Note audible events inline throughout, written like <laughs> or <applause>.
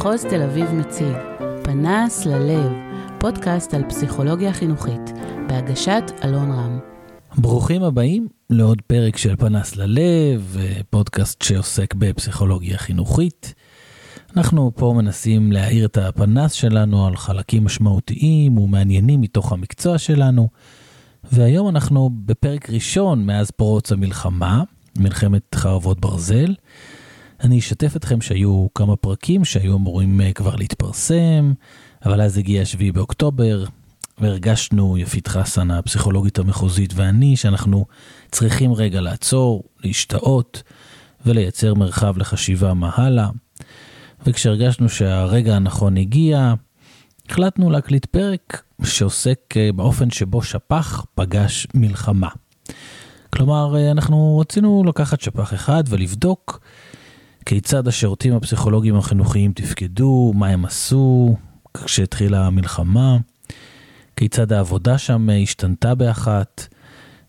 מחוז תל אביב מציג פנס ללב, פודקאסט על פסיכולוגיה חינוכית, בהגשת אלון רם. ברוכים הבאים לעוד פרק של פנס ללב, פודקאסט שעוסק בפסיכולוגיה חינוכית. אנחנו פה מנסים להאיר את הפנס שלנו על חלקים משמעותיים ומעניינים מתוך המקצוע שלנו, והיום אנחנו בפרק ראשון מאז פרוץ המלחמה, מלחמת חרבות ברזל. אני אשתף אתכם שהיו כמה פרקים שהיו אמורים אה, כבר להתפרסם, אבל אז הגיע 7 באוקטובר, והרגשנו, יפית חסן, הפסיכולוגית המחוזית ואני, שאנחנו צריכים רגע לעצור, להשתאות ולייצר מרחב לחשיבה מה הלאה. וכשהרגשנו שהרגע הנכון הגיע, החלטנו להקליט פרק שעוסק אה, באופן שבו שפ"ח פגש מלחמה. כלומר, אה, אנחנו רצינו לקחת שפ"ח אחד ולבדוק כיצד השירותים הפסיכולוגיים החינוכיים תפקדו, מה הם עשו כשהתחילה המלחמה, כיצד העבודה שם השתנתה באחת,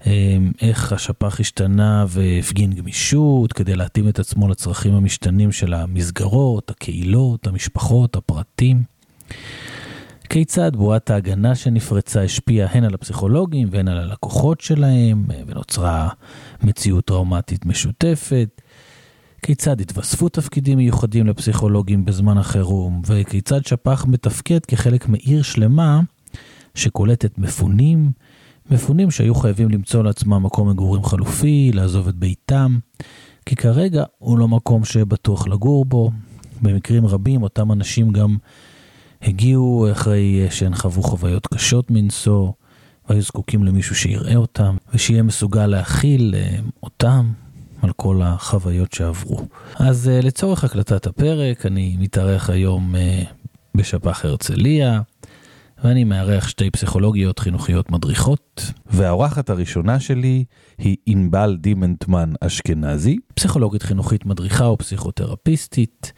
אמ, איך השפ"ח השתנה והפגין גמישות כדי להתאים את עצמו לצרכים המשתנים של המסגרות, הקהילות, המשפחות, הפרטים. כיצד בועת ההגנה שנפרצה השפיעה הן על הפסיכולוגים והן על הלקוחות שלהם, ונוצרה מציאות טראומטית משותפת. כיצד התווספו תפקידים מיוחדים לפסיכולוגים בזמן החירום, וכיצד שפ"ח מתפקד כחלק מעיר שלמה שקולטת מפונים, מפונים שהיו חייבים למצוא לעצמם מקום מגורים חלופי, לעזוב את ביתם, כי כרגע הוא לא מקום שבטוח לגור בו. במקרים רבים אותם אנשים גם הגיעו אחרי שהן חוו חוויות קשות מנשוא, והיו זקוקים למישהו שיראה אותם, ושיהיה מסוגל להכיל אה, אותם, על כל החוויות שעברו. אז uh, לצורך הקלטת הפרק, אני מתארח היום uh, בשפ"ח הרצליה, ואני מארח שתי פסיכולוגיות חינוכיות מדריכות. והאורחת הראשונה שלי היא ענבל דימנטמן אשכנזי, פסיכולוגית חינוכית מדריכה ופסיכותרפיסטית,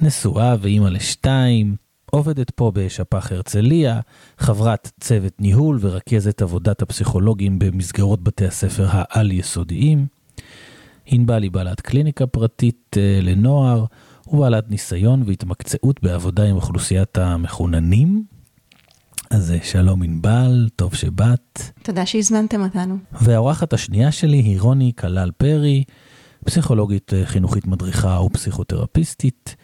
נשואה ואימא לשתיים, עובדת פה בשפ"ח הרצליה, חברת צוות ניהול ורכזת עבודת הפסיכולוגים במסגרות בתי הספר העל-יסודיים. ענבל היא בעלת קליניקה פרטית אה, לנוער ובעלת ניסיון והתמקצעות בעבודה עם אוכלוסיית המחוננים. אז אה, שלום ענבל, טוב שבאת. תודה שהזמנתם אותנו. והאורחת השנייה שלי היא רוני כלל פרי, פסיכולוגית אה, חינוכית מדריכה ופסיכותרפיסטית,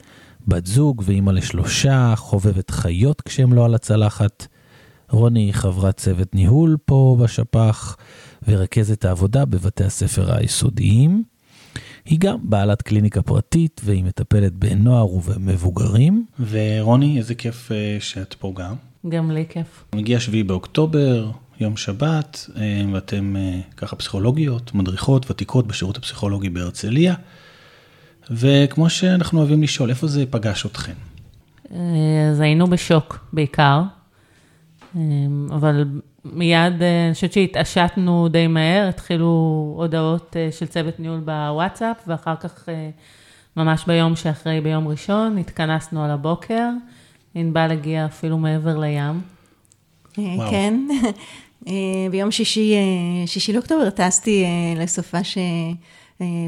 בת זוג ואימא לשלושה, חובבת חיות כשהם לא על הצלחת. רוני היא חברת צוות ניהול פה בשפ"ח ורכזת העבודה בבתי הספר היסודיים. היא גם בעלת קליניקה פרטית והיא מטפלת בנוער ובמבוגרים. ורוני, איזה כיף אה, שאת פה גם. גם לי כיף. מגיע 7 באוקטובר, יום שבת, אה, ואתם אה, ככה פסיכולוגיות, מדריכות, ותיקות בשירות הפסיכולוגי בהרצליה. וכמו שאנחנו אוהבים לשאול, איפה זה פגש אתכם? אז היינו בשוק בעיקר, אבל מיד, אה, אני חושבת שהתעשתנו די מהר, התחילו הודעות אה, של צוות ניהול בוואטסאפ, ואחר כך, אה, ממש ביום שאחרי, ביום ראשון, התכנסנו על הבוקר. ענבל הגיעה אפילו מעבר לים. וואו. כן, <laughs> ביום שישי, שישי לאוקטובר טסתי לסופש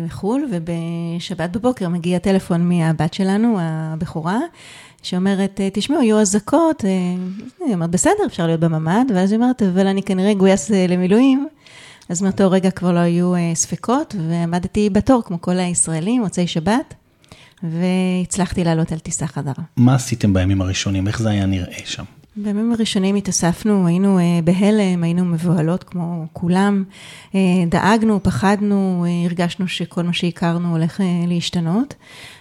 חו"ל, ובשבת בבוקר מגיע טלפון מהבת שלנו, הבכורה, שאומרת, אה, תשמעו, יהיו אזעקות, אה, היא אומרת, בסדר, אפשר להיות בממ"ד, ואז היא אומרת, אבל אני כנראה אגויס אה, למילואים. אז מאותו רגע כבר לא היו ספקות, ועמדתי בתור, כמו כל הישראלים, מוצאי שבת, והצלחתי לעלות על טיסה חזרה. מה עשיתם בימים הראשונים? איך זה היה נראה שם? בימים הראשונים התאספנו, היינו uh, בהלם, היינו מבוהלות כמו כולם, uh, דאגנו, פחדנו, uh, הרגשנו שכל מה שהכרנו הולך להשתנות,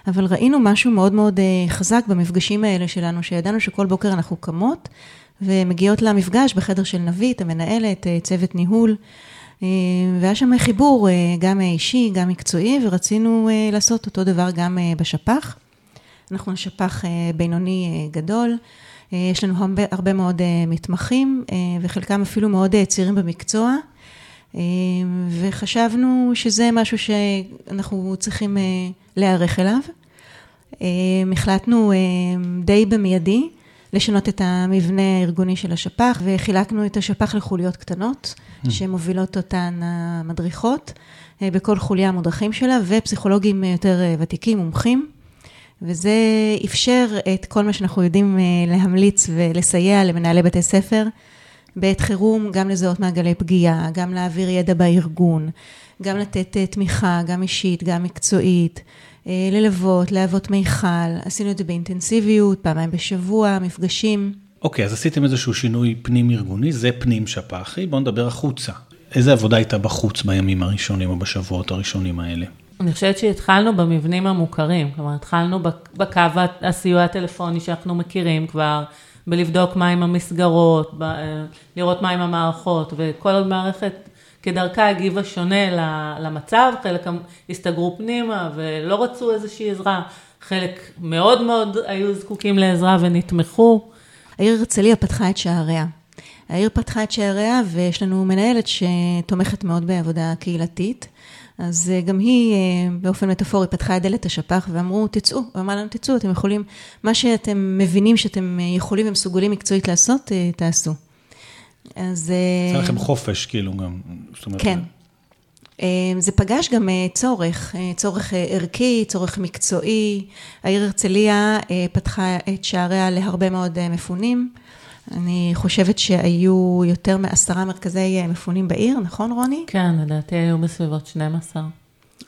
אבל ראינו משהו מאוד מאוד חזק במפגשים האלה שלנו, שידענו שכל בוקר אנחנו קמות ומגיעות למפגש בחדר של נבית, המנהלת, צוות ניהול, והיה שם חיבור גם אישי, גם מקצועי, ורצינו לעשות אותו דבר גם בשפ"ח. אנחנו שפ"ח בינוני גדול. אה, יש לנו הרבה, מאוד אה, מתמחים, אה, וחלקם אפילו מאוד צעירים במקצוע, וחשבנו שזה משהו שאנחנו צריכים להיערך אליו. החלטנו די במיידי לשנות את המבנה הארגוני של השפ"ח, וחילקנו את השפ"ח לחוליות קטנות, mm. שמובילות אותן המדריכות, בכל חוליה המודרכים שלה, ופסיכולוגים יותר ותיקים, מומחים. וזה אפשר את כל מה שאנחנו יודעים להמליץ ולסייע למנהלי בתי ספר. בעת חירום, גם לזהות מעגלי פגיעה, גם להעביר ידע בארגון, גם לתת תמיכה, גם אישית, גם מקצועית, ללוות, להוות מיכל, עשינו את זה באינטנסיביות, פעמיים בשבוע, מפגשים. אוקיי, okay, אז עשיתם איזשהו שינוי פנים-ארגוני, זה פנים שפ"חי, בואו נדבר החוצה. איזה עבודה הייתה בחוץ בימים הראשונים או בשבועות הראשונים האלה? אני חושבת שהתחלנו במבנים המוכרים, כלומר, התחלנו בקו הסיוע הטלפוני שאנחנו מכירים כבר, בלבדוק מה עם המסגרות, לראות מה עם המערכות, וכל מערכת כדרכה הגיבה שונה למצב, חלק הסתגרו פנימה ולא רצו איזושהי עזרה, חלק מאוד מאוד היו זקוקים לעזרה ונתמכו. העיר הרצליה פתחה את שעריה. העיר פתחה את שעריה ויש לנו מנהלת שתומכת מאוד בעבודה קהילתית. אז אה, גם היא אה, באופן מטאפורי פתחה את דלת השפ"ח ואמרו, תצאו, ואמרה לנו, תצאו, אתם יכולים, מה שאתם מבינים שאתם אה, יכולים ומסוגלים מקצועית לעשות, תעשו. אז... זה לכם חופש, כאילו, גם. כן. זה פגש גם צורך, צורך ערכי, צורך מקצועי. העיר הרצליה פתחה את שעריה להרבה מאוד מפונים. אני חושבת שהיו יותר מעשרה מרכזי אה, מפונים בעיר, נכון רוני? כן, לדעתי היו בסביבות 12.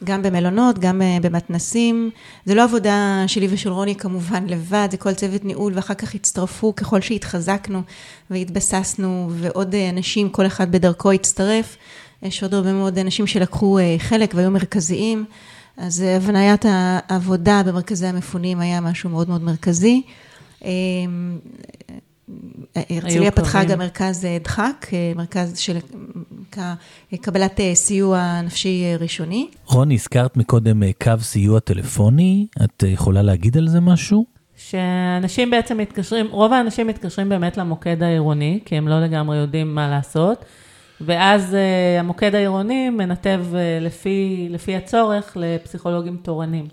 גם במלונות, גם אה, במתנסים. זה לא עבודה שלי ושל רוני כמובן לבד, זה כל צוות ניהול, ואחר כך הצטרפו ככל שהתחזקנו והתבססנו, ועוד אה, אנשים, כל אחד בדרכו הצטרף. יש עוד הרבה מאוד אנשים שלקחו חלק והיו מרכזיים. אז הבניית העבודה במרכזי המפונים היה משהו מאוד מאוד מרכזי. הרצליה פתחה גם מרכז אה, דחק, אה, מרכז של קבלת אה, סיוע נפשי ראשוני. רוני, הזכרת מקודם קו סיוע טלפוני, את יכולה להגיד על זה משהו? שאנשים בעצם מתקשרים, רוב האנשים מתקשרים באמת למוקד העירוני, כי הם לא לגמרי יודעים מה לעשות, ואז uh, המוקד העירוני מנתב uh, לפי, לפי הצורך לפסיכולוגים תורנים.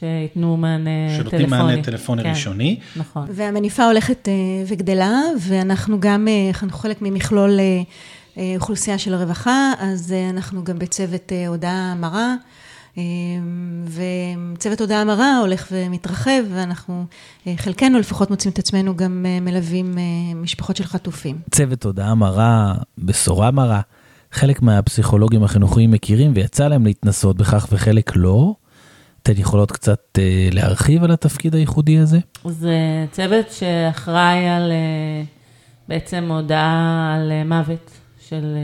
שייתנו מענה טלפוני. שנותנים מענה טלפוני כן, ראשוני. נכון. והמניפה הולכת אה, וגדלה, ואנחנו גם, אה, אנחנו חלק ממכלול אה, אוכלוסייה של הרווחה, אז אנחנו גם בצוות הודעה המרה. וצוות הודעה המרה הולך ומתרחב, ואנחנו, חלקנו לפחות מוצאים את עצמנו גם מלווים משפחות של חטופים. צוות הודעה המרה, בשורה מרה, חלק מהפסיכולוגים החינוכיים מכירים ויצא להם להתנסות בכך וחלק לא. אתן יכולות קצת אה, להרחיב על התפקיד הייחודי הזה? זה צוות שאחראי על אה, בעצם הודעה על אה, מוות של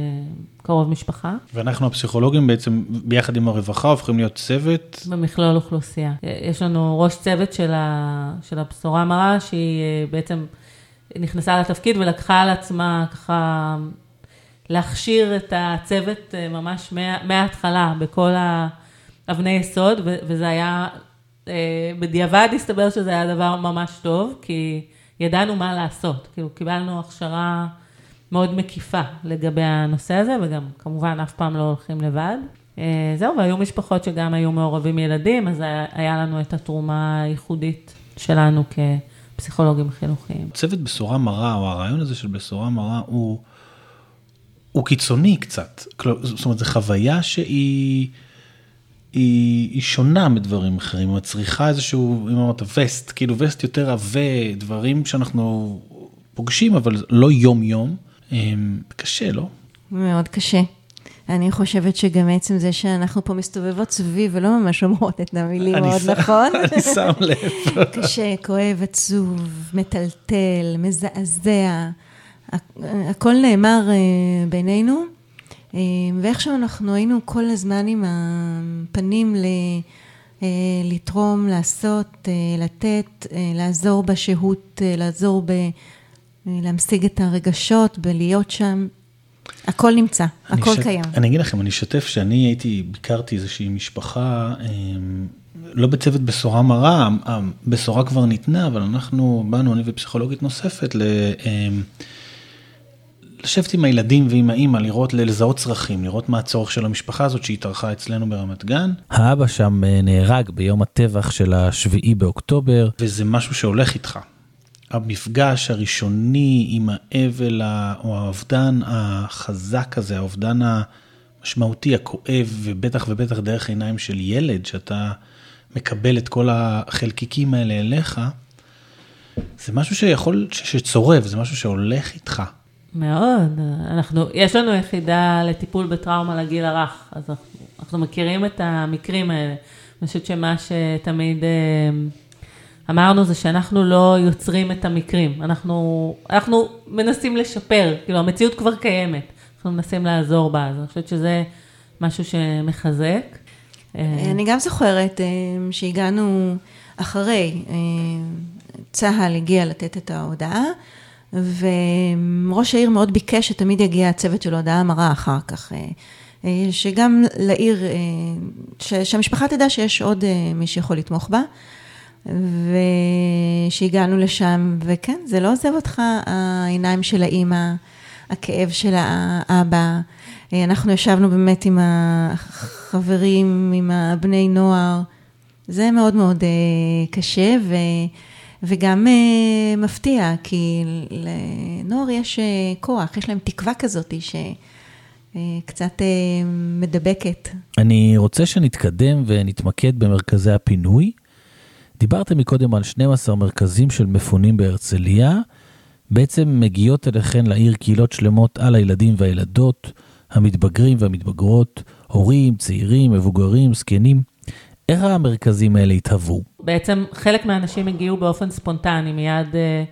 קרוב משפחה. ואנחנו הפסיכולוגים בעצם ביחד עם הרווחה הופכים להיות צוות? במכלול אוכלוסייה. יש לנו ראש צוות של, ה, של הבשורה המרה, שהיא בעצם נכנסה לתפקיד ולקחה על עצמה ככה להכשיר את הצוות ממש מההתחלה בכל ה... אבני יסוד, וזה היה, אה, בדיעבד הסתבר שזה היה דבר ממש טוב, כי ידענו מה לעשות. כאילו, קיבלנו הכשרה מאוד מקיפה לגבי הנושא הזה, וגם כמובן אף פעם לא הולכים לבד. אה, זהו, והיו משפחות שגם היו מעורבים ילדים, אז היה לנו את התרומה הייחודית שלנו כפסיכולוגים חינוכיים. צוות בשורה מרה, או הרעיון הזה של בשורה מרה, הוא, הוא קיצוני קצת. זאת אומרת, זו חוויה שהיא... היא, היא שונה מדברים אחרים, היא מצריכה איזשהו, אם אמרת וסט, כאילו וסט יותר עבה, דברים שאנחנו פוגשים, אבל לא יום יום. אמ, קשה, לא? מאוד קשה. אני חושבת שגם עצם זה שאנחנו פה מסתובבות סביב ולא ממש אומרות את המילים מאוד ש... נכון. <laughs> אני שם לב. קשה, כואב, עצוב, מטלטל, מזעזע. הכל נאמר אה, בינינו, ואיכשהו אנחנו היינו כל הזמן עם הפנים ל... אה, לתרום, לעשות, אה, לתת, לעזור בשהות, לעזור ב... להמשיג את הרגשות, בלהיות שם. הכל נמצא, הכל ש... קיים. אני אגיד לכם, אני אשתף שאני הייתי, ביקרתי איזושהי משפחה, לא בצוות בשורה מרה, הבשורה כבר ניתנה, אבל אנחנו באנו, אני ופסיכולוגית נוספת, ל... לשבת עם הילדים ועם האימא, לראות, לזהות צרכים, לראות מה הצורך של המשפחה הזאת שהתארחה אצלנו ברמת גן. האבא שם אה, נהרג ביום הטבח של השביעי באוקטובר. וזה משהו שהולך איתך. המפגש הראשוני עם האבל או האובדן החזק הזה, האובדן המשמעותי, הכואב, ובטח ובטח דרך עיניים של ילד, שאתה מקבל את כל החלקיקים האלה אליך, זה משהו שיכול, שצורב, זה משהו שהולך איתך. מאוד. אנחנו, יש לנו יחידה לטיפול בטראומה לגיל הרך, אז אנחנו, אנחנו מכירים את המקרים האלה. אני חושבת שמה שתמיד אה, אמרנו זה שאנחנו לא יוצרים את המקרים, אנחנו, אנחנו מנסים לשפר, כאילו המציאות כבר קיימת, אנחנו מנסים לעזור בה, אז אני חושבת שזה משהו שמחזק. אה, אני גם זוכרת אה, שהגענו אחרי, צה"ל הגיע לתת את ההודעה, וראש העיר מאוד ביקש שתמיד יגיע הצוות של הודעה המרה אחר כך. אה, שגם לעיר, אה, שהמשפחה תדע שיש עוד אה, מי שיכול לתמוך בה. ושהגענו לשם, וכן, זה לא עוזב אותך, העיניים של האימא, הכאב של האבא. אנחנו ישבנו באמת עם החברים, עם הבני נוער. זה מאוד מאוד קשה ו, וגם מפתיע, כי לנוער יש כוח, יש להם תקווה כזאת ש... אה, אה, מדבקת. אני רוצה שנתקדם ונתמקד במרכזי הפינוי. דיברתם מקודם על 12 מרכזים של מפונים בהרצליה. בעצם מגיעות אליכן לעיר קהילות שלמות על הילדים והילדות, המתבגרים והמתבגרות, הורים, צעירים, מבוגרים, זקנים. איך המרכזים האלה התהוו? בעצם חלק מהאנשים הגיעו באופן ספונטני מיד אה,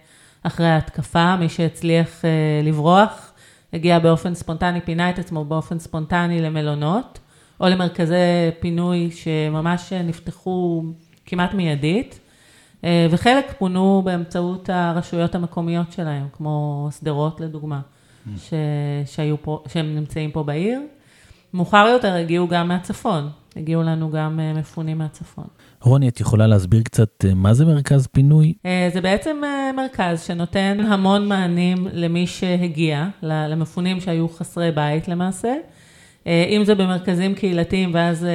אחרי ההתקפה, מי שהצליח לברוח. הגיע באופן ספונטני, פינה את עצמו באופן ספונטני למלונות, או למרכזי פינוי שממש נפתחו כמעט מיידית, אה, וחלק פונו באמצעות הרשויות המקומיות שלהם, כמו שדרות לדוגמה, ש... שהיו פה, שהם נמצאים פה בעיר. מאוחר יותר הגיעו גם מהצפון, הגיעו לנו גם אה, מפונים מהצפון. רוני, את יכולה להסביר קצת אה, מה זה מרכז פינוי? אה, זה בעצם מרכז שנותן המון מענים למי שהגיע, למפונים שהיו חסרי בית למעשה. אם זה במרכזים קהילתיים, ואז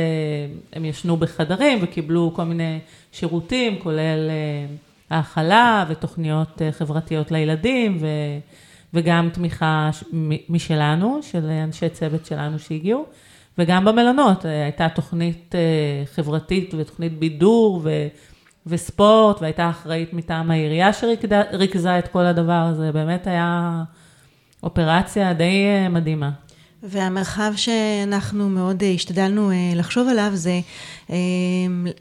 הם ישנו בחדרים וקיבלו כל מיני שירותים, כולל האכלה ותוכניות חברתיות לילדים, ו... וגם תמיכה משלנו, של אנשי צוות שלנו שהגיעו. וגם במלונות, אה, הייתה תוכנית אה, חברתית ותוכנית בידור ו, וספורט, והייתה אחראית מטעם העירייה שריכזה את כל הדבר הזה, באמת היה אופרציה די אה, מדהימה. והמרחב שאנחנו מאוד השתדלנו לחשוב עליו זה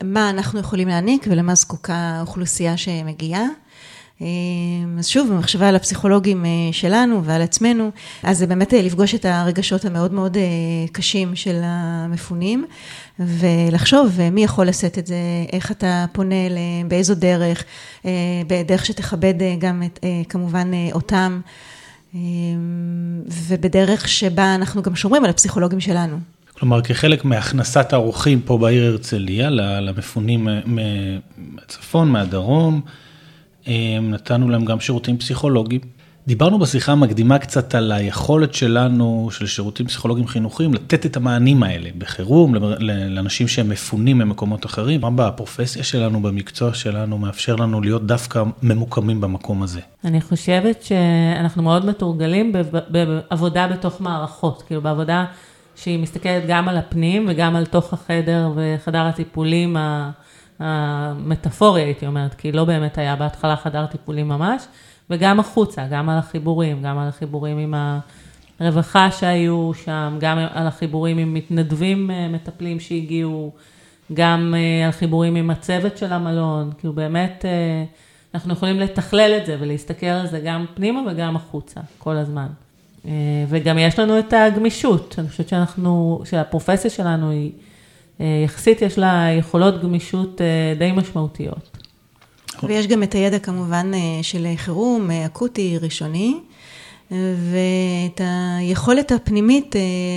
מה אנחנו יכולים להעניק ולמה זקוקה האוכלוסייה שמגיעה. אז שוב, במחשבה על הפסיכולוגים אה, שלנו ועל עצמנו, אז זה באמת אה, לפגוש את הרגשות המאוד מאוד אה, קשים של המפונים, ולחשוב מי יכול לשאת את זה, איך אתה פונה אליהם, באיזו דרך, בדרך שתכבד גם את, כמובן אותם, ובדרך שבה אנחנו גם שומרים על הפסיכולוגים שלנו. כלומר, כחלק מהכנסת האורחים פה בעיר הרצליה, למפונים מהצפון, מהדרום, נתנו להם גם שירותים פסיכולוגיים. דיברנו בשיחה המקדימה קצת על היכולת שלנו, של שירותים פסיכולוגיים חינוכיים, לתת את המענים האלה בחירום, לאנשים שהם מפונים ממקומות אחרים. מה בפרופסיה שלנו, במקצוע שלנו, מאפשר לנו להיות דווקא ממוקמים במקום הזה? אני חושבת שאנחנו מאוד מתורגלים בעבודה בתוך מערכות, כאילו בעבודה שהיא מסתכלת גם על הפנים וגם על תוך החדר וחדר הטיפולים. המטאפורי, הייתי אומרת, כי לא באמת היה בהתחלה חדר טיפולים ממש, וגם החוצה, גם על החיבורים, גם על החיבורים עם הרווחה שהיו שם, גם על החיבורים עם מתנדבים אה, מטפלים שהגיעו, גם אה, על חיבורים עם הצוות של המלון, כאילו באמת אה, אנחנו יכולים לתכלל את זה ולהסתכל על זה גם פנימה וגם החוצה, כל הזמן. וגם יש לנו את הגמישות, אני חושבת שאנחנו, שהפרופסיה שלנו היא... אה, יחסית יש לה יכולות גמישות אה, די משמעותיות. ויש גם את הידע כמובן אה, של חירום, אקוטי, ראשוני, ואת היכולת הפנימית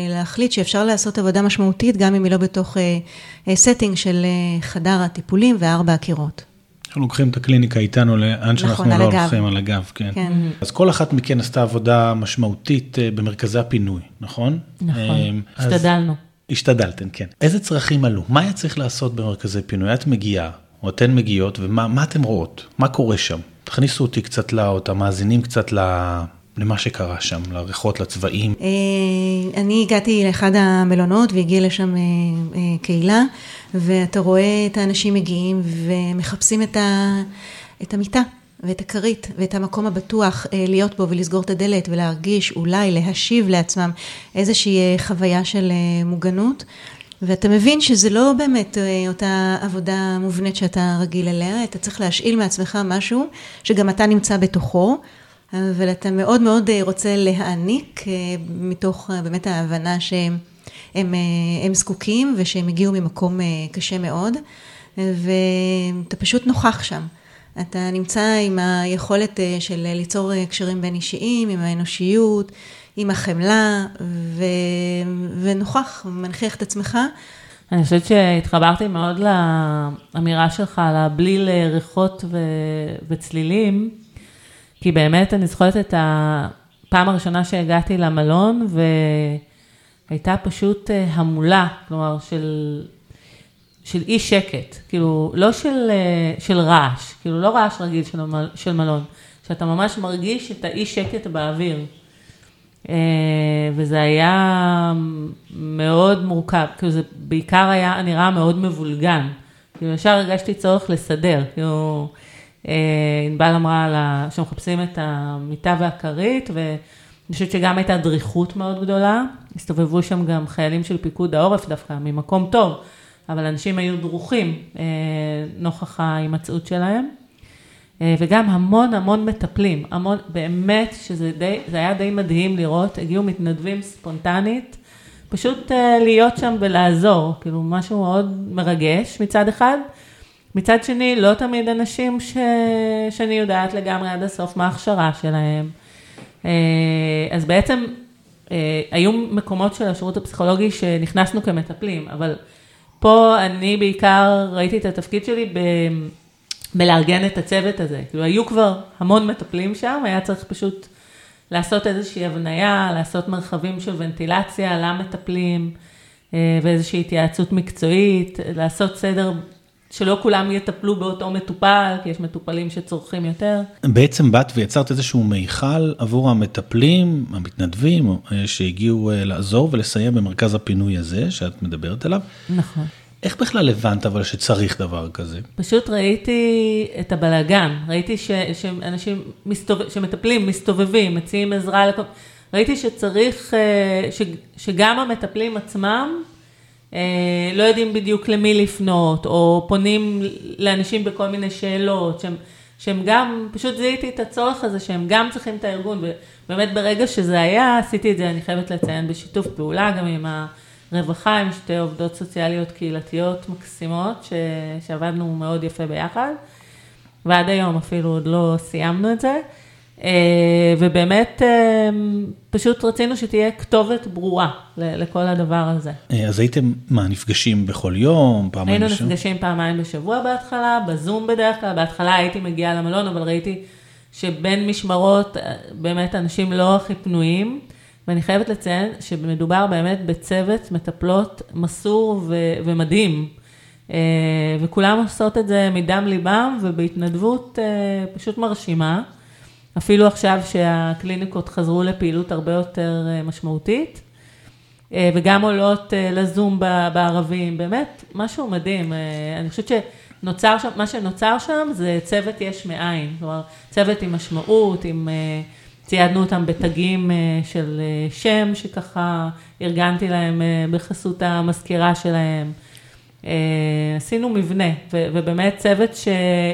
להחליט שאפשר לעשות עבודה משמעותית, גם אם היא לא בתוך setting של חדר הטיפולים וארבע הקירות. אנחנו לוקחים את הקליניקה איתנו לאן שאנחנו נכון, לא הולכים על הגב, כן. כן. אז כל אחת מכן עשתה עבודה משמעותית במרכזי הפינוי, נכון? נכון, השתדלנו. השתדלתם, כן. איזה צרכים עלו? מה היה צריך לעשות במרכזי פינוי? את מגיעה, או אתן מגיעות, ומה אתן רואות? מה קורה שם? תכניסו אותי קצת, או את המאזינים קצת למה שקרה שם, לריחות, לצבעים? אני הגעתי לאחד המלונות והגיעה לשם קהילה, ואתה רואה את האנשים מגיעים ומחפשים את, ה, את המיטה. ואת הכרית ואת המקום הבטוח להיות בו ולסגור את הדלת ולהרגיש, אולי להשיב לעצמם איזושהי חוויה של מוגנות. ואתה מבין שזה לא באמת אותה עבודה מובנית שאתה רגיל אליה, אתה צריך להשאיל מעצמך משהו שגם אתה נמצא בתוכו, אבל אתה מאוד מאוד רוצה להעניק מתוך באמת ההבנה שהם הם זקוקים ושהם הגיעו ממקום קשה מאוד, ואתה פשוט נוכח שם. אתה נמצא עם היכולת של ליצור קשרים בין אישיים, עם האנושיות, עם החמלה, ו... ונוכח, מנכיח את עצמך. אני חושבת שהתחברתי מאוד לאמירה שלך על הבליל ריחות ו... וצלילים, כי באמת אני זוכרת את הפעם הראשונה שהגעתי למלון, והייתה פשוט המולה, כלומר של... של אי שקט, כאילו, לא של, של רעש, כאילו, לא רעש רגיל של, של מלון, שאתה ממש מרגיש את האי שקט באוויר. וזה היה מאוד מורכב, כאילו, זה בעיקר היה נראה מאוד מבולגן. כאילו, ישר הרגשתי צורך לסדר, כאילו, ענבל אמרה לה, שמחפשים את המיטה והכרית, ואני חושבת שגם הייתה דריכות מאוד גדולה, הסתובבו שם גם חיילים של פיקוד העורף דווקא, ממקום טוב. אבל אנשים היו דרוכים נוכח ההימצאות שלהם, וגם המון המון מטפלים, המון, באמת שזה די, זה היה די מדהים לראות, הגיעו מתנדבים ספונטנית, פשוט להיות שם ולעזור, כאילו משהו מאוד מרגש מצד אחד, מצד שני לא תמיד אנשים ש... שאני יודעת לגמרי עד הסוף מה ההכשרה שלהם, אז בעצם היו מקומות של השירות הפסיכולוגי שנכנסנו כמטפלים, אבל פה אני בעיקר ראיתי את התפקיד שלי ב... בלארגן את הצוות הזה. כאילו, היו כבר המון מטפלים שם, היה צריך פשוט לעשות איזושהי הבניה, לעשות מרחבים של ונטילציה למטפלים, ואיזושהי התייעצות מקצועית, לעשות סדר שלא כולם יטפלו באותו מטופל, כי יש מטופלים שצורכים יותר. בעצם באת ויצרת איזשהו מיכל עבור המטפלים, המתנדבים, שהגיעו לעזור ולסייע במרכז הפינוי הזה, שאת מדברת עליו. נכון. איך בכלל הבנת אבל שצריך דבר כזה? פשוט ראיתי את הבלאגן, ראיתי ש, שאנשים מסתובב, שמטפלים, מסתובבים, מציעים עזרה, ראיתי שצריך, ש, שגם המטפלים עצמם, לא יודעים בדיוק למי לפנות, או פונים לאנשים בכל מיני שאלות, שהם, שהם גם, פשוט זיהיתי את הצורך הזה שהם גם צריכים את הארגון, ובאמת ברגע שזה היה, עשיתי את זה, אני חייבת לציין, בשיתוף פעולה גם עם הרווחה, עם שתי עובדות סוציאליות קהילתיות מקסימות, ש, שעבדנו מאוד יפה ביחד, ועד היום אפילו עוד לא סיימנו את זה. ובאמת, פשוט רצינו שתהיה כתובת ברורה לכל הדבר הזה. אז הייתם, מה, נפגשים בכל יום, פעמיים בשבוע? היינו נפגשים פעמיים בשבוע בהתחלה, בזום בדרך כלל, בהתחלה הייתי מגיעה למלון, אבל ראיתי שבין משמרות, באמת אנשים לא הכי פנויים, ואני חייבת לציין שמדובר באמת בצוות מטפלות מסור ומדהים, וכולם עושות את זה מדם ליבם ובהתנדבות פשוט מרשימה. אפילו עכשיו שהקליניקות חזרו לפעילות הרבה יותר משמעותית, וגם עולות לזום בערבים, באמת, משהו מדהים. אני חושבת שנוצר שם, מה שנוצר שם זה צוות יש מאין, כלומר, צוות עם משמעות, עם, ציידנו אותם בתגים של שם, שככה ארגנתי להם בחסות המזכירה שלהם. עשינו מבנה, ובאמת צוות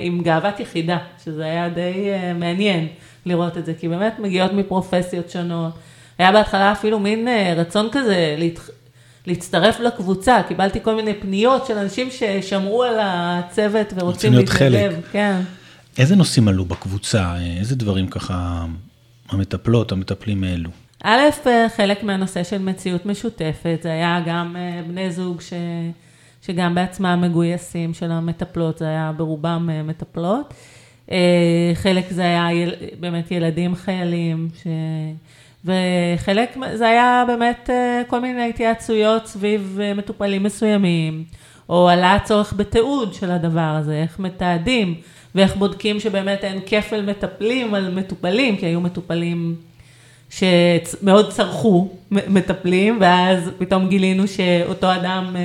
עם גאוות יחידה, שזה היה די מעניין לראות את זה, כי באמת מגיעות מפרופסיות שונות. היה בהתחלה אפילו מין רצון כזה להצטרף לקבוצה, קיבלתי כל מיני פניות של אנשים ששמעו על הצוות ורוצים להתנדב. כן. איזה נושאים עלו בקבוצה? איזה דברים ככה המטפלות, המטפלים האלו? א', חלק מהנושא של מציאות משותפת, זה היה גם בני זוג ש... שגם בעצמם מגויסים של המטפלות, זה היה ברובם מטפלות. חלק זה היה באמת ילדים חיילים, ש... וחלק זה היה באמת כל מיני התייעצויות סביב מטופלים מסוימים, או עלה הצורך בתיעוד של הדבר הזה, איך מתעדים, ואיך בודקים שבאמת אין כפל מטפלים על מטופלים, כי היו מטופלים שמאוד צרכו מטפלים, ואז פתאום גילינו שאותו אדם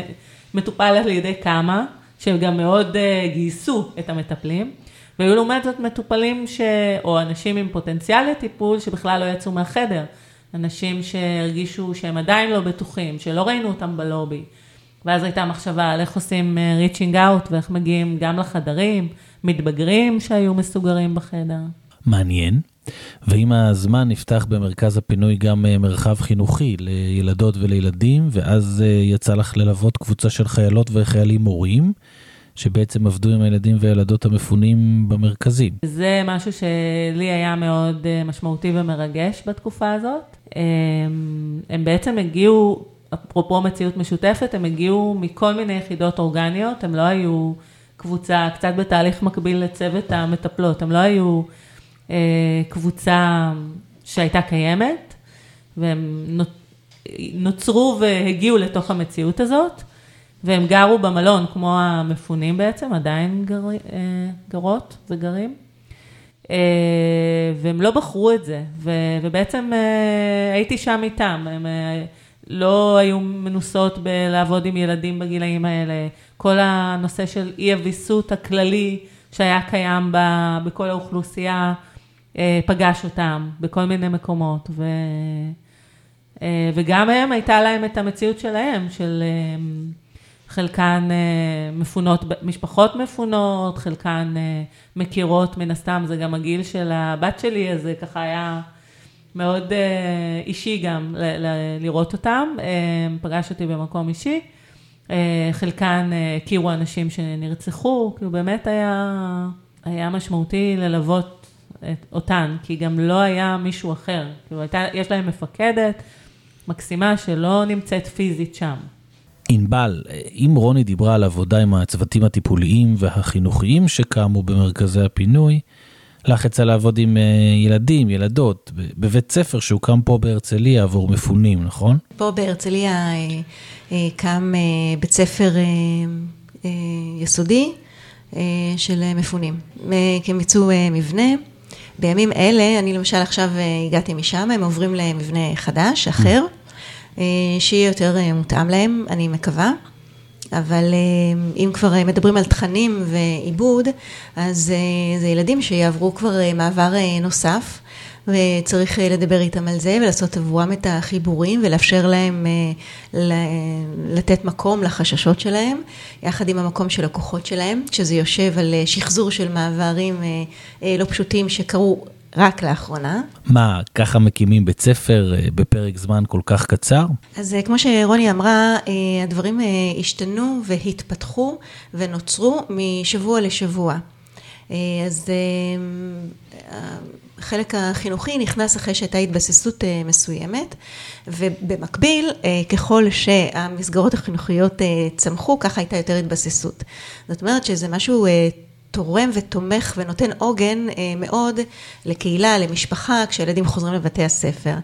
מטופל על ידי כמה, שהם גם מאוד גייסו את המטפלים. והיו לעומת זאת מטופלים ש... או אנשים עם פוטנציאל לטיפול שבכלל לא יצאו מהחדר. אנשים שהרגישו שהם עדיין לא בטוחים, שלא ראינו אותם בלובי. ואז הייתה מחשבה על איך עושים ריצ'ינג אה, אאוט ואיך מגיעים גם לחדרים, מתבגרים שהיו מסוגרים בחדר. מעניין. ועם הזמן נפתח במרכז הפינוי גם אה, מרחב חינוכי לילדות ולילדים, ואז אה, יצא לך ללוות קבוצה של חיילות וחיילים מורים. שבעצם עבדו עם הילדים והילדות המפונים במרכזים. זה משהו שלי היה מאוד אה, משמעותי ומרגש בתקופה הזאת. הם, הם בעצם הגיעו, אפרופו מציאות משותפת, הם הגיעו מכל מיני יחידות אורגניות, הם לא היו קבוצה, קצת בתהליך מקביל לצוות המטפלות, הם לא היו קבוצה שהייתה קיימת, והם נוצרו והגיעו לתוך המציאות הזאת. והם גרו במלון, כמו המפונים בעצם, עדיין גר, אה, גרות וגרים. אה, והם לא בחרו את זה, ו, ובעצם אה, הייתי שם איתם. הם לא היו מנוסות בלעבוד עם ילדים בגילאים האלה. כל הנושא של אי-הוויסות הכללי שהיה קיים ב, בכל האוכלוסייה, פגש אותם בכל מיני מקומות. ו, וגם הם, הייתה להם את המציאות שלהם, של... חלקן אה, מפונות, משפחות מפונות, חלקן אה, מכירות מן הסתם, זה גם הגיל של הבת שלי, אז זה ככה היה מאוד אה, אישי גם לראות אותם, פגש אותי במקום אישי. חלקן הכירו אנשים שנרצחו, כאילו באמת היה, היה משמעותי ללוות את, אותן, כי גם לא היה מישהו אחר. כאילו הייתה, יש להם מפקדת מקסימה שלא נמצאת פיזית שם. ענבל, אם רוני דיברה על עבודה עם הצוותים הטיפוליים והחינוכיים שקמו במרכזי הפינוי, לך יצא לעבוד עם אה, ילדים, ילדות, בבית ספר שהוקם פה בהרצליה עבור מפונים, נכון? פה בהרצליה אה, אה, קם בית ספר יסודי של מפונים. הם יצאו מבנה. בימים אלה, אני למשל עכשיו הגעתי משם, הם עוברים למבנה חדש, אחר. אה, שיהיה יותר אה, מותאם להם, אני מקווה. אבל אה, אם כבר מדברים על תכנים ועיבוד, אז זה ילדים שיעברו כבר מעבר נוסף, וצריך לדבר איתם על זה ולעשות עבורם את החיבורים ולאפשר להם לתת מקום לחששות שלהם, יחד עם המקום של הכוחות שלהם, כשזה יושב על שחזור של מעברים לא פשוטים שקרו רק לאחרונה. מה, ככה מקימים בית ספר אה, בפרק זמן כל כך קצר? אז אה, כמו שרוני אמרה, אה, הדברים השתנו והתפתחו ונוצרו משבוע לשבוע. אז החלק החינוכי נכנס אחרי שהייתה התבססות מסוימת, ובמקביל, ככל שהמסגרות החינוכיות צמחו, ככה הייתה יותר התבססות. זאת אומרת שזה משהו תורם ותומך ונותן עוגן אה, מאוד לקהילה, למשפחה, כשילדים חוזרים לבתי הספר.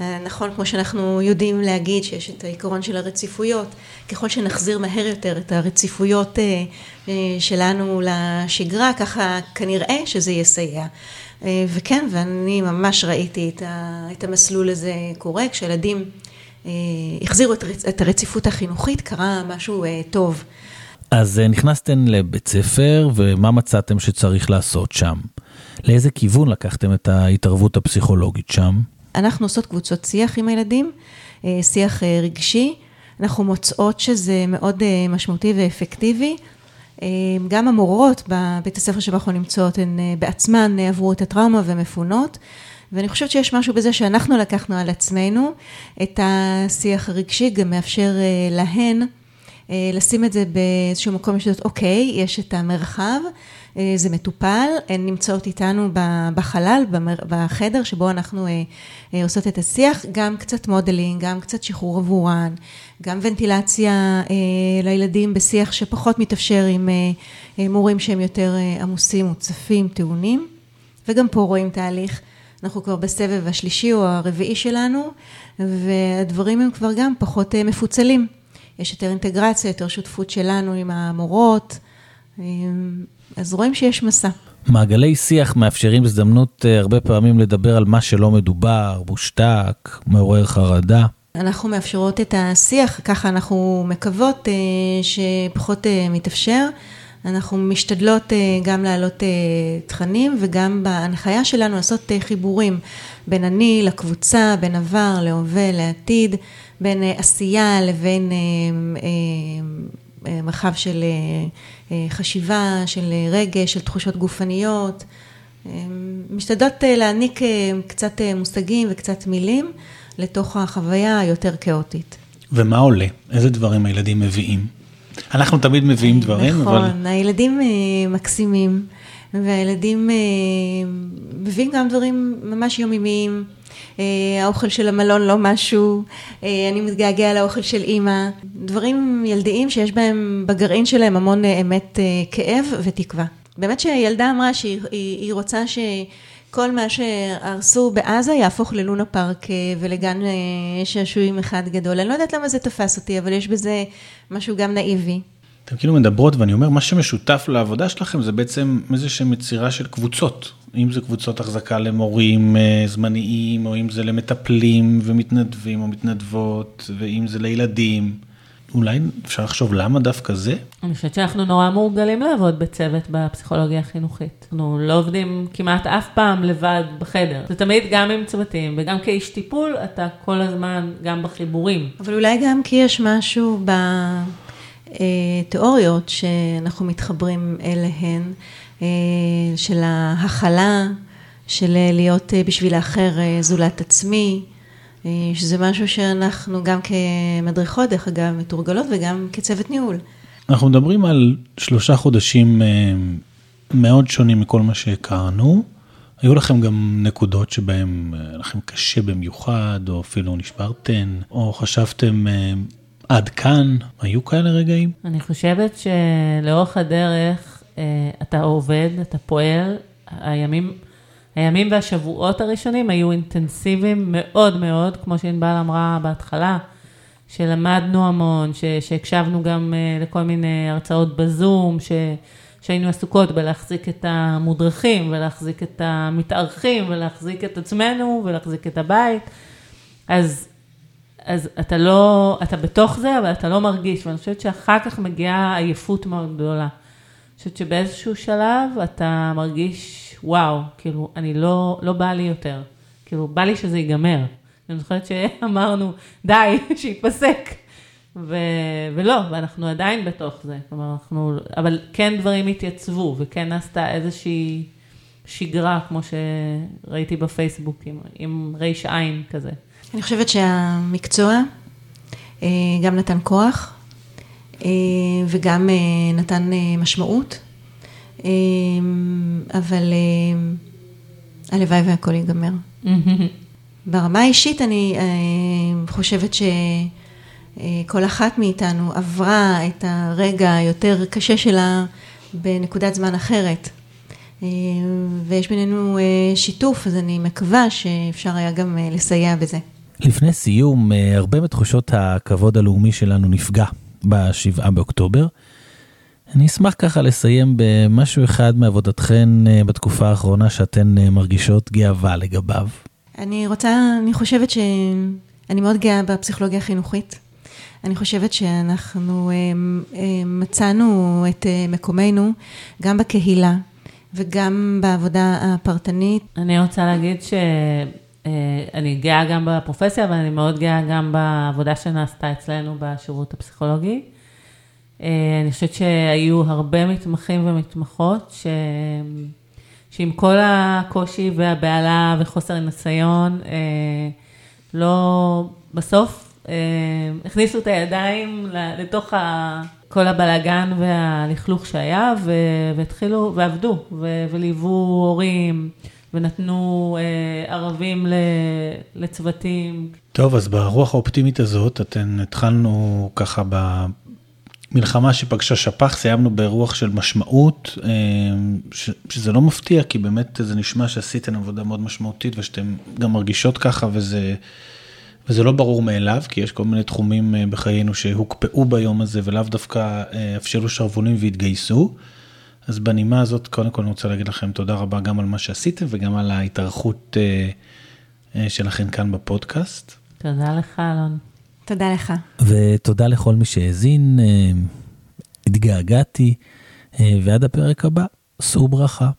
אה, נכון, כמו שאנחנו יודעים להגיד שיש את העיקרון של הרציפויות, ככל שנחזיר מהר יותר את הרציפויות אה, שלנו לשגרה, ככה כנראה שזה יסייע. וכן, ואני ממש ראיתי את המסלול הזה קורה, כשילדים החזירו את הרציפות החינוכית, קרה משהו טוב. אז אה, נכנסתם לבית ספר, ומה מצאתם שצריך לעשות שם? לאיזה כיוון לקחתם את ההתערבות הפסיכולוגית שם? אנחנו עושות קבוצות שיח עם הילדים, אה, שיח אה, רגשי. אנחנו מוצאות שזה מאוד משמעותי ואפקטיבי. גם המורות בבית הספר שבו אנחנו נמצאות, הן בעצמן עברו את הטראומה ומפונות. ואני חושבת שיש משהו בזה שאנחנו לקחנו על עצמנו את השיח הרגשי, גם מאפשר להן אה, לשים את זה באיזשהו מקום שיודעות, אוקיי, יש את המרחב, אה, זה מטופל, הן נמצאות איתנו בחלל, בחדר שבו אנחנו אה, עושות את השיח, גם קצת modeling, גם קצת שחרור עבורן, גם ונטילציה לילדים בשיח שפחות מתאפשר עם מורים שהם יותר עמוסים, מוצפים, טעונים, וגם פה רואים תהליך. אנחנו כבר בסבב השלישי או הרביעי שלנו, והדברים הם כבר גם פחות מפוצלים. יש יותר אינטגרציה, יותר שותפות שלנו עם המורות, אז רואים שיש מסע. מעגלי שיח מאפשרים הזדמנות אה, הרבה פעמים לדבר על מה שלא מדובר, מושתק, מעורר חרדה. אנחנו מאפשרות את השיח, ככה אנחנו מקוות אה, שפחות אה, מתאפשר. אנחנו משתדלות גם להעלות תכנים וגם בהנחיה שלנו לעשות חיבורים בין אני לקבוצה, בין עבר להווה לעתיד, בין עשייה לבין מרחב של חשיבה, של רגש, של תחושות גופניות. משתדלות להעניק קצת מושגים וקצת מילים לתוך החוויה היותר כאוטית. ומה עולה? איזה דברים הילדים מביאים? אנחנו תמיד מביאים דברים, נכון, אבל... נכון, הילדים מקסימים, והילדים מביאים גם דברים ממש יומיומיים. האוכל של המלון לא משהו, אני מתגעגע לאוכל של אימא, דברים ילדיים שיש בהם בגרעין שלהם המון אמת, כאב ותקווה. באמת שהילדה אמרה שהיא רוצה ש... כל מה שהרסו בעזה יהפוך ללונה פארק ולגן שעשועים אחד גדול. אני לא יודעת למה זה תפס אותי, אבל יש בזה משהו גם נאיבי. אתם כאילו מדברות ואני אומר, מה שמשותף לעבודה שלכם זה בעצם איזושהי מצירה של קבוצות. אם זה קבוצות החזקה למורים אה, זמניים, או אם זה למטפלים ומתנדבים או מתנדבות, ואם זה לילדים. אולי אפשר לחשוב למה דווקא זה? אני חושבת שאנחנו נורא מורגלים לעבוד בצוות בפסיכולוגיה החינוכית. אנחנו לא עובדים כמעט אף פעם לבד בחדר. זה תמיד גם עם צוותים, וגם כאיש טיפול, אתה כל הזמן גם בחיבורים. אבל אולי גם כי יש משהו ב... תיאוריות שאנחנו מתחברים אליהן, אה, של ההכלה, של להיות בשביל האחר זולת עצמי, אה, שזה משהו שאנחנו גם כמדריכות, דרך אגב, מתורגלות וגם כצוות ניהול. אנחנו מדברים על שלושה חודשים אה, מאוד שונים מכל מה שהכרנו. היו לכם גם נקודות שבהם לכם קשה במיוחד, או אפילו נשברתן, או חשבתם עד כאן, היו כאלה רגעים? אני חושבת שלאורך הדרך אה, אתה עובד, אתה פועל, הימים, הימים והשבועות הראשונים היו אינטנסיביים מאוד מאוד, כמו שענבל אמרה בהתחלה, שלמדנו המון, שהקשבנו גם אה, לכל מיני הרצאות בזום, ש... שהיינו עסוקות בלהחזיק את המודרכים ולהחזיק את המתארחים ולהחזיק את עצמנו ולהחזיק את הבית. אז אז אתה לא, אתה בתוך זה, אבל אתה לא מרגיש, ואני חושבת שאחר כך מגיעה עייפות מאוד גדולה. אני חושבת שבאיזשהו שלב אתה מרגיש, וואו, כאילו, אני לא, לא בא לי יותר. כאילו, בא לי שזה ייגמר. אני זוכרת שאמרנו, די, <laughs> שיפסק. ו... ולא, ואנחנו עדיין בתוך זה. כלומר, אנחנו, אבל כן דברים התייצבו, וכן נעשתה איזושהי שגרה, כמו שראיתי בפייסבוק, עם, עם ריש עין כזה. אני חושבת שהמקצוע אה, גם נתן כוח אה, וגם אה, נתן משמעות, אבל הלוואי והכל ייגמר. <laughs> ברמה האישית אני חושבת שכל אחת מאיתנו עברה את הרגע היותר קשה שלה בנקודת זמן אחרת. ויש בינינו שיתוף, אז אני מקווה שאפשר היה גם לסייע בזה. לפני סיום, אה, הרבה מתחושות הכבוד הלאומי שלנו נפגע בשבעה באוקטובר. אני אשמח ככה לסיים במשהו אחד מעבודתכן אה, בתקופה האחרונה שאתן אה, מרגישות גאווה לגביו. אני רוצה, אני חושבת שאני מאוד גאה בפסיכולוגיה החינוכית. אני חושבת שאנחנו מצאנו את מקומנו גם בקהילה וגם בעבודה הפרטנית. אני רוצה להגיד ש... אה, אני גאה גם בפרופסיה, אבל אני מאוד גאה גם בעבודה שנעשתה אצלנו בשירות הפסיכולוגי. אה, אני חושבת שהיו הרבה מתמחים ומתמחות, ש... שעם כל הקושי והבהלה וחוסר הניסיון, אה, לא, בסוף הכניסו את הידיים לתוך כל הבלגן והלכלוך שהיה, והתחילו, ועבדו, וליוו הורים. ונתנו אה, ערבים לצוותים. טוב, אז ברוח האופטימית הזאת, אתן התחלנו ככה במלחמה שפגשה שפ"ח, סיימנו ברוח של משמעות, אה, ש, שזה לא מפתיע, כי באמת זה נשמע שעשיתן עבודה מאוד משמעותית ושאתן גם מרגישות ככה, וזה... וזה לא ברור מאליו, כי יש כל מיני תחומים אה, בחיינו שהוקפאו ביום הזה ולאו דווקא אה, אפשרו שרוולים והתגייסו. אז בנימה הזאת, קודם כל אני רוצה להגיד לכם תודה רבה גם על מה שעשיתם וגם על ההתארכות אה, אה, שלכם כאן בפודקאסט. תודה לך, אלון. תודה לך. ותודה לכל מי שהאזין, אה, התגעגעתי, אה, ועד הפרק הבא, שאו ברכה.